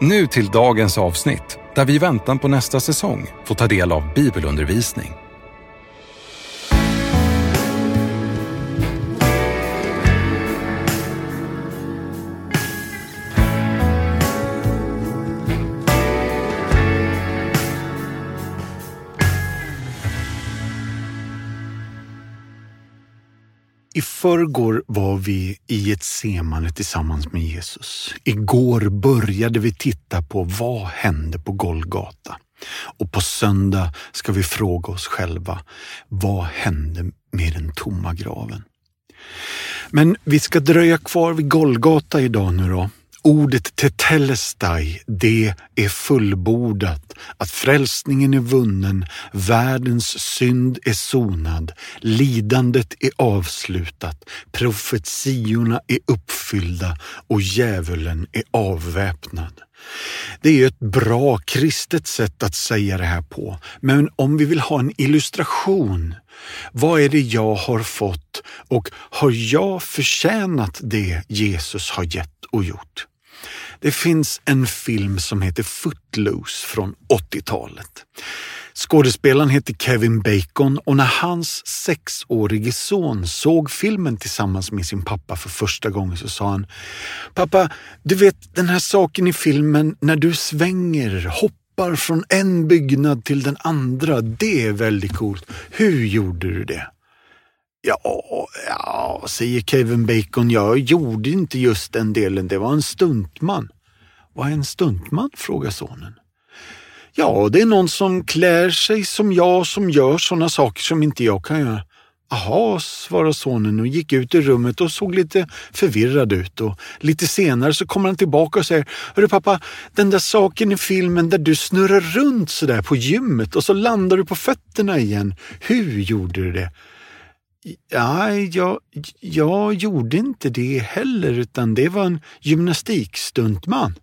Nu till dagens avsnitt där vi i väntan på nästa säsong får ta del av bibelundervisning. I förrgår var vi i ett semane tillsammans med Jesus. Igår började vi titta på vad hände på Golgata. Och på söndag ska vi fråga oss själva, vad hände med den tomma graven? Men vi ska dröja kvar vid Golgata idag nu då Ordet tetelestai, det är fullbordat, att frälsningen är vunnen, världens synd är sonad, lidandet är avslutat, profetiorna är uppfyllda och djävulen är avväpnad. Det är ett bra kristet sätt att säga det här på, men om vi vill ha en illustration, vad är det jag har fått och har jag förtjänat det Jesus har gett och gjort? Det finns en film som heter Footloose från 80-talet. Skådespelaren heter Kevin Bacon och när hans sexårige son såg filmen tillsammans med sin pappa för första gången så sa han Pappa, du vet den här saken i filmen när du svänger, hoppar från en byggnad till den andra. Det är väldigt coolt. Hur gjorde du det? Ja, ja, säger Kevin Bacon. Jag gjorde inte just den delen. Det var en stuntman. Vad är en stuntman? frågar sonen. Ja, det är någon som klär sig som jag som gör sådana saker som inte jag kan göra. Jaha, svarade sonen och gick ut i rummet och såg lite förvirrad ut. Och lite senare så kommer han tillbaka och säger Hörru pappa, den där saken i filmen där du snurrar runt sådär på gymmet och så landar du på fötterna igen. Hur gjorde du det? Ja, jag, jag gjorde inte det heller, utan det var en gymnastikstuntman.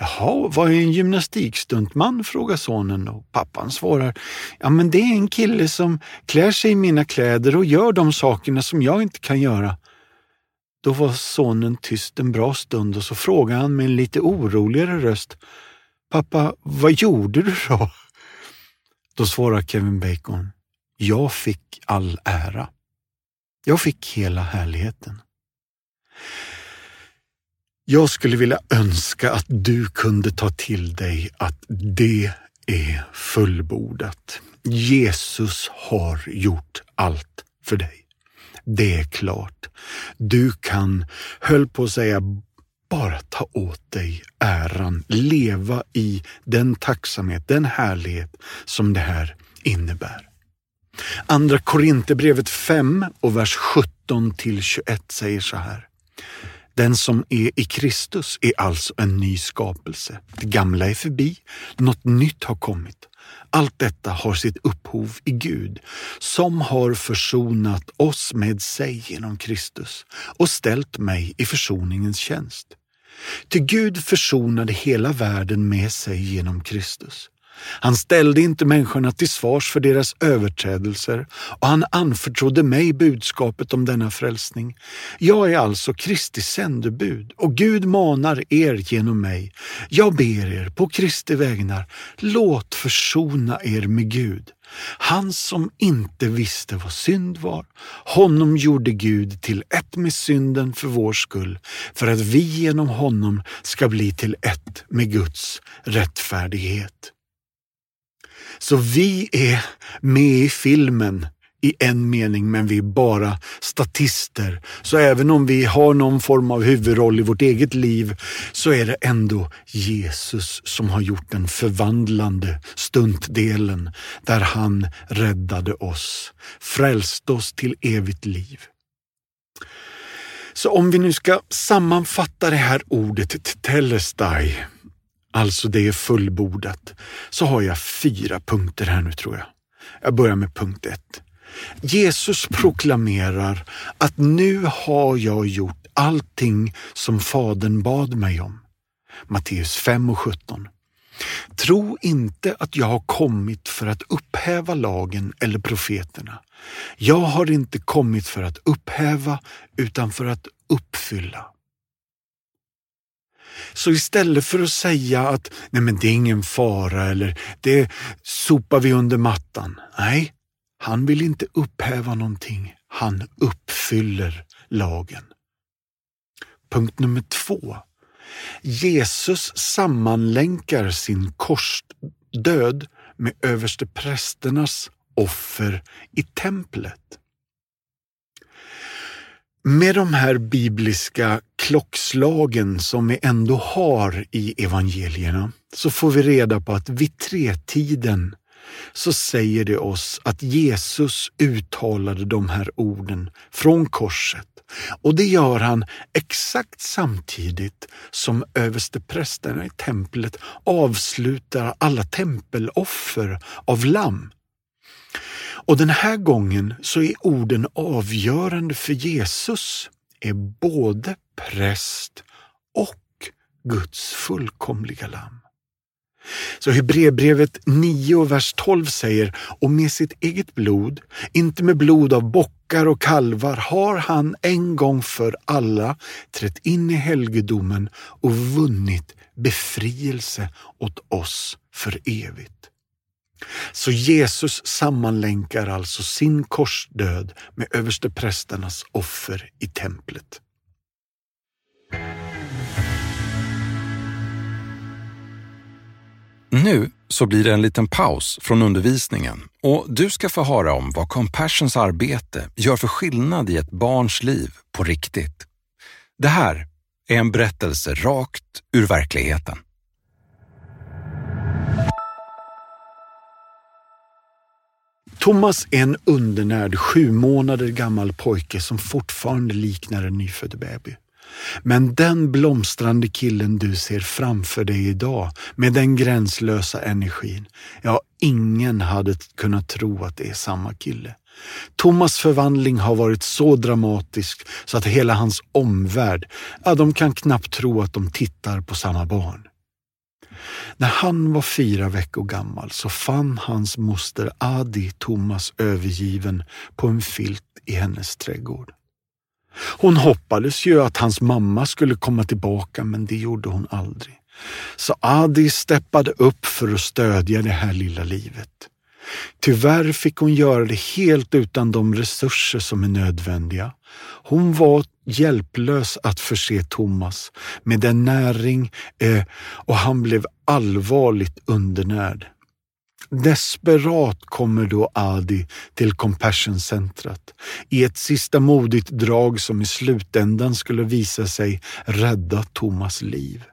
Jaha, vad är en gymnastikstuntman? frågar sonen och pappan svarar. Ja, men det är en kille som klär sig i mina kläder och gör de sakerna som jag inte kan göra. Då var sonen tyst en bra stund och så frågade han med en lite oroligare röst. Pappa, vad gjorde du då? Då svarar Kevin Bacon. Jag fick all ära. Jag fick hela härligheten. Jag skulle vilja önska att du kunde ta till dig att det är fullbordat. Jesus har gjort allt för dig. Det är klart. Du kan, höll på att säga, bara ta åt dig äran, leva i den tacksamhet, den härlighet som det här innebär. Andra Korinthierbrevet 5 och vers 17 till 21 säger så här. Den som är i Kristus är alltså en ny skapelse. Det gamla är förbi, något nytt har kommit. Allt detta har sitt upphov i Gud som har försonat oss med sig genom Kristus och ställt mig i försoningens tjänst. Till Gud försonade hela världen med sig genom Kristus. Han ställde inte människorna till svars för deras överträdelser och han anförtrodde mig budskapet om denna frälsning. Jag är alltså Kristi sändebud och Gud manar er genom mig. Jag ber er på Kristi vägnar, låt försona er med Gud. Han som inte visste vad synd var, honom gjorde Gud till ett med synden för vår skull, för att vi genom honom ska bli till ett med Guds rättfärdighet. Så vi är med i filmen i en mening, men vi är bara statister. Så även om vi har någon form av huvudroll i vårt eget liv så är det ändå Jesus som har gjort den förvandlande stuntdelen där han räddade oss, frälste oss till evigt liv. Så om vi nu ska sammanfatta det här ordet telestai, alltså det är fullbordat, så har jag fyra punkter här nu tror jag. Jag börjar med punkt ett. Jesus proklamerar att nu har jag gjort allting som Fadern bad mig om. Matteus 5 och 17. Tro inte att jag har kommit för att upphäva lagen eller profeterna. Jag har inte kommit för att upphäva utan för att uppfylla. Så istället för att säga att nej men det är ingen fara eller det sopar vi under mattan. Nej, han vill inte upphäva någonting. Han uppfyller lagen. Punkt nummer två. Jesus sammanlänkar sin korsdöd med översteprästernas offer i templet. Med de här bibliska klockslagen som vi ändå har i evangelierna så får vi reda på att vid tretiden så säger det oss att Jesus uttalade de här orden från korset och det gör han exakt samtidigt som översteprästerna i templet avslutar alla tempeloffer av lamm. Och den här gången så är orden avgörande för Jesus är både präst och Guds fullkomliga lamm. Så Hebreerbrevet 9 vers 12 säger, och med sitt eget blod, inte med blod av bockar och kalvar, har han en gång för alla trätt in i helgedomen och vunnit befrielse åt oss för evigt. Så Jesus sammanlänkar alltså sin korsdöd med översteprästernas offer i templet. Nu så blir det en liten paus från undervisningen och du ska få höra om vad Compassions arbete gör för skillnad i ett barns liv på riktigt. Det här är en berättelse rakt ur verkligheten. Thomas är en undernärd sju månader gammal pojke som fortfarande liknar en nyfödd baby. Men den blomstrande killen du ser framför dig idag med den gränslösa energin, ja, ingen hade kunnat tro att det är samma kille. Thomas förvandling har varit så dramatisk så att hela hans omvärld, ja, de kan knappt tro att de tittar på samma barn. När han var fyra veckor gammal så fann hans moster Adi Thomas övergiven på en filt i hennes trädgård. Hon hoppades ju att hans mamma skulle komma tillbaka men det gjorde hon aldrig. Så Adi steppade upp för att stödja det här lilla livet. Tyvärr fick hon göra det helt utan de resurser som är nödvändiga. Hon var hjälplös att förse Thomas med den näring eh, och han blev allvarligt undernärd. Desperat kommer då Adi till Compassion-centret i ett sista modigt drag som i slutändan skulle visa sig rädda Thomas liv.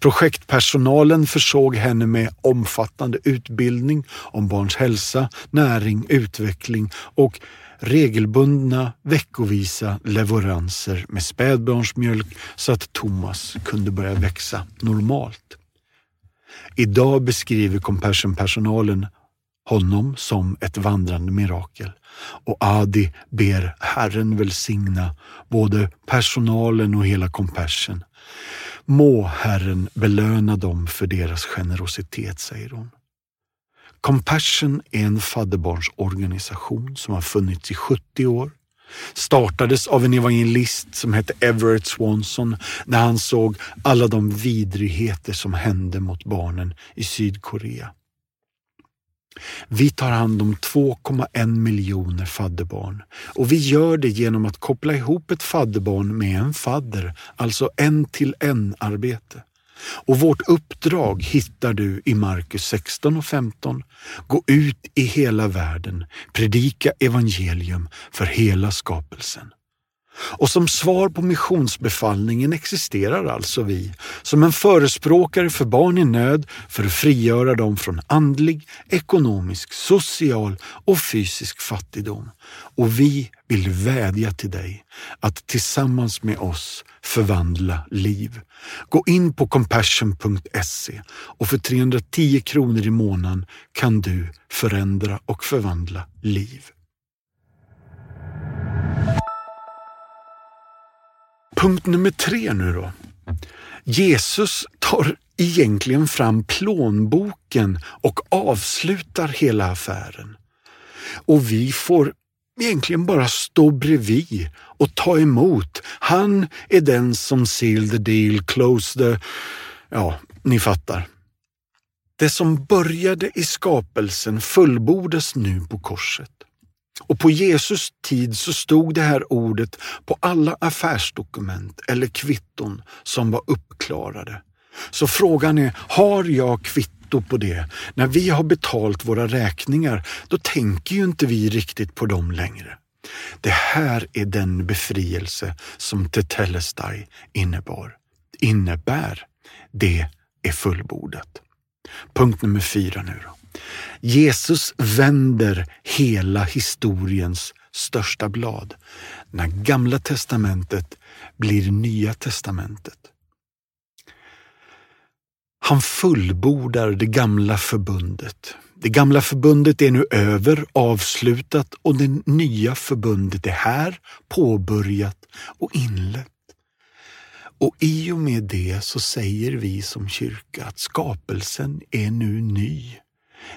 Projektpersonalen försåg henne med omfattande utbildning om barns hälsa, näring, utveckling och regelbundna veckovisa leveranser med spädbarnsmjölk så att Thomas kunde börja växa normalt. Idag beskriver Compassion-personalen honom som ett vandrande mirakel och Adi ber Herren välsigna både personalen och hela Compassion. Må Herren belöna dem för deras generositet, säger hon. Compassion är en fadderbarnsorganisation som har funnits i 70 år startades av en evangelist som hette Everett Swanson när han såg alla de vidrigheter som hände mot barnen i Sydkorea. Vi tar hand om 2,1 miljoner fadderbarn och vi gör det genom att koppla ihop ett fadderbarn med en fadder, alltså en till en arbete. Och vårt uppdrag hittar du i Markus 16 och 15. Gå ut i hela världen, predika evangelium för hela skapelsen. Och som svar på missionsbefallningen existerar alltså vi som en förespråkare för barn i nöd för att frigöra dem från andlig, ekonomisk, social och fysisk fattigdom. Och vi vill vädja till dig att tillsammans med oss förvandla liv. Gå in på compassion.se och för 310 kronor i månaden kan du förändra och förvandla liv. Punkt nummer tre nu då. Jesus tar egentligen fram plånboken och avslutar hela affären. Och vi får egentligen bara stå bredvid och ta emot. Han är den som seal the deal, close the... Ja, ni fattar. Det som började i skapelsen fullbordas nu på korset. Och på Jesus tid så stod det här ordet på alla affärsdokument eller kvitton som var uppklarade. Så frågan är, har jag kvitto på det? När vi har betalt våra räkningar, då tänker ju inte vi riktigt på dem längre. Det här är den befrielse som Tetelestai innebar. Innebär. Det är fullbordat. Punkt nummer fyra nu då. Jesus vänder hela historiens största blad när Gamla testamentet blir Nya testamentet. Han fullbordar det gamla förbundet. Det gamla förbundet är nu över, avslutat och det nya förbundet är här, påbörjat och inlett. Och i och med det så säger vi som kyrka att skapelsen är nu ny.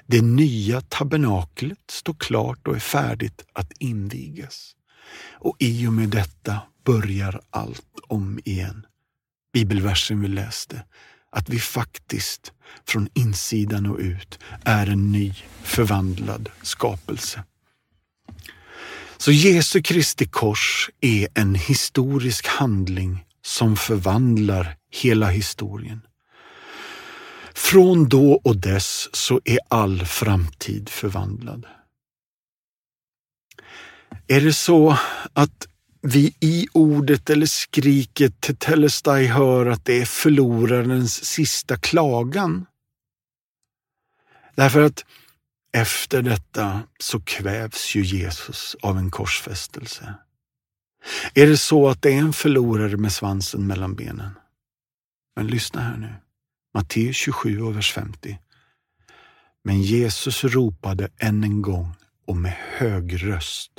Det nya tabernaklet står klart och är färdigt att invigas. Och i och med detta börjar allt om igen. Bibelversen vi läste, att vi faktiskt från insidan och ut är en ny förvandlad skapelse. Så Jesu Kristi kors är en historisk handling som förvandlar hela historien. Från då och dess så är all framtid förvandlad. Är det så att vi i ordet eller skriket till Telestai hör att det är förlorarens sista klagan? Därför att efter detta så kvävs ju Jesus av en korsfästelse. Är det så att det är en förlorare med svansen mellan benen? Men lyssna här nu. Matteus 27 och vers 50. Men Jesus ropade än en gång och med hög röst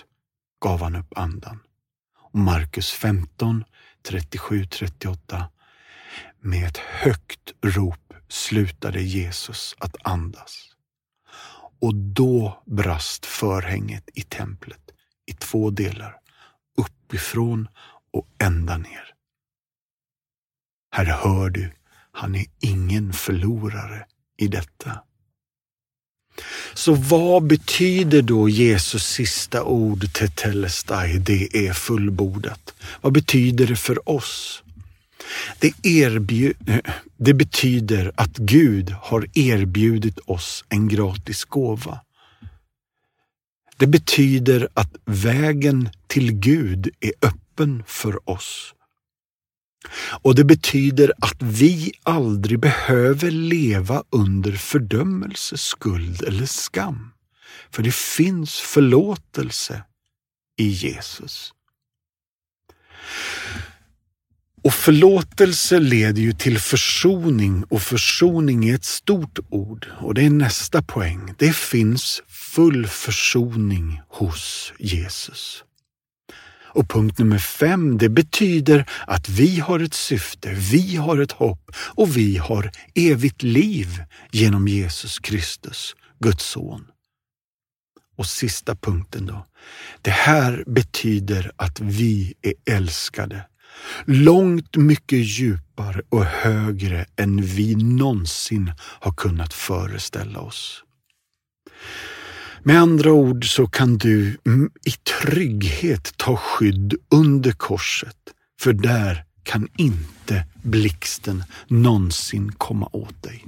gav han upp andan. Och Markus 15, 37-38. Med ett högt rop slutade Jesus att andas. Och då brast förhänget i templet i två delar, uppifrån och ända ner. Här hör du han är ingen förlorare i detta. Så vad betyder då Jesus sista ord till Det är fullbordat. Vad betyder det för oss? Det, eh, det betyder att Gud har erbjudit oss en gratis gåva. Det betyder att vägen till Gud är öppen för oss. Och det betyder att vi aldrig behöver leva under fördömelse, skuld eller skam. För det finns förlåtelse i Jesus. Och förlåtelse leder ju till försoning och försoning är ett stort ord och det är nästa poäng. Det finns full försoning hos Jesus. Och punkt nummer fem, det betyder att vi har ett syfte, vi har ett hopp och vi har evigt liv genom Jesus Kristus, Guds son. Och sista punkten då. Det här betyder att vi är älskade. Långt mycket djupare och högre än vi någonsin har kunnat föreställa oss. Med andra ord så kan du i trygghet ta skydd under korset, för där kan inte blixten någonsin komma åt dig.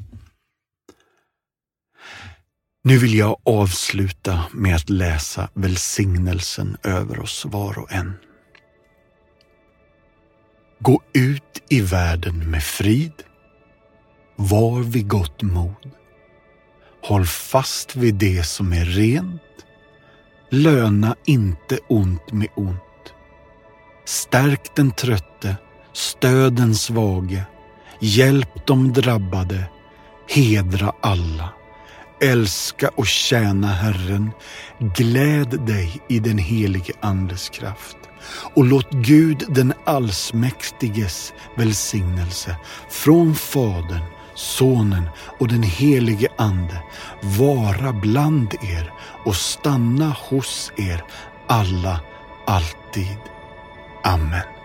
Nu vill jag avsluta med att läsa välsignelsen över oss var och en. Gå ut i världen med frid. Var vid gott mod. Håll fast vid det som är rent. Löna inte ont med ont. Stärk den trötte, stöd den svage, hjälp de drabbade, hedra alla. Älska och tjäna Herren, gläd dig i den helige Andes kraft och låt Gud den allsmäktiges välsignelse från Fadern, Sonen och den helige Ande vara bland er och stanna hos er alla alltid. Amen.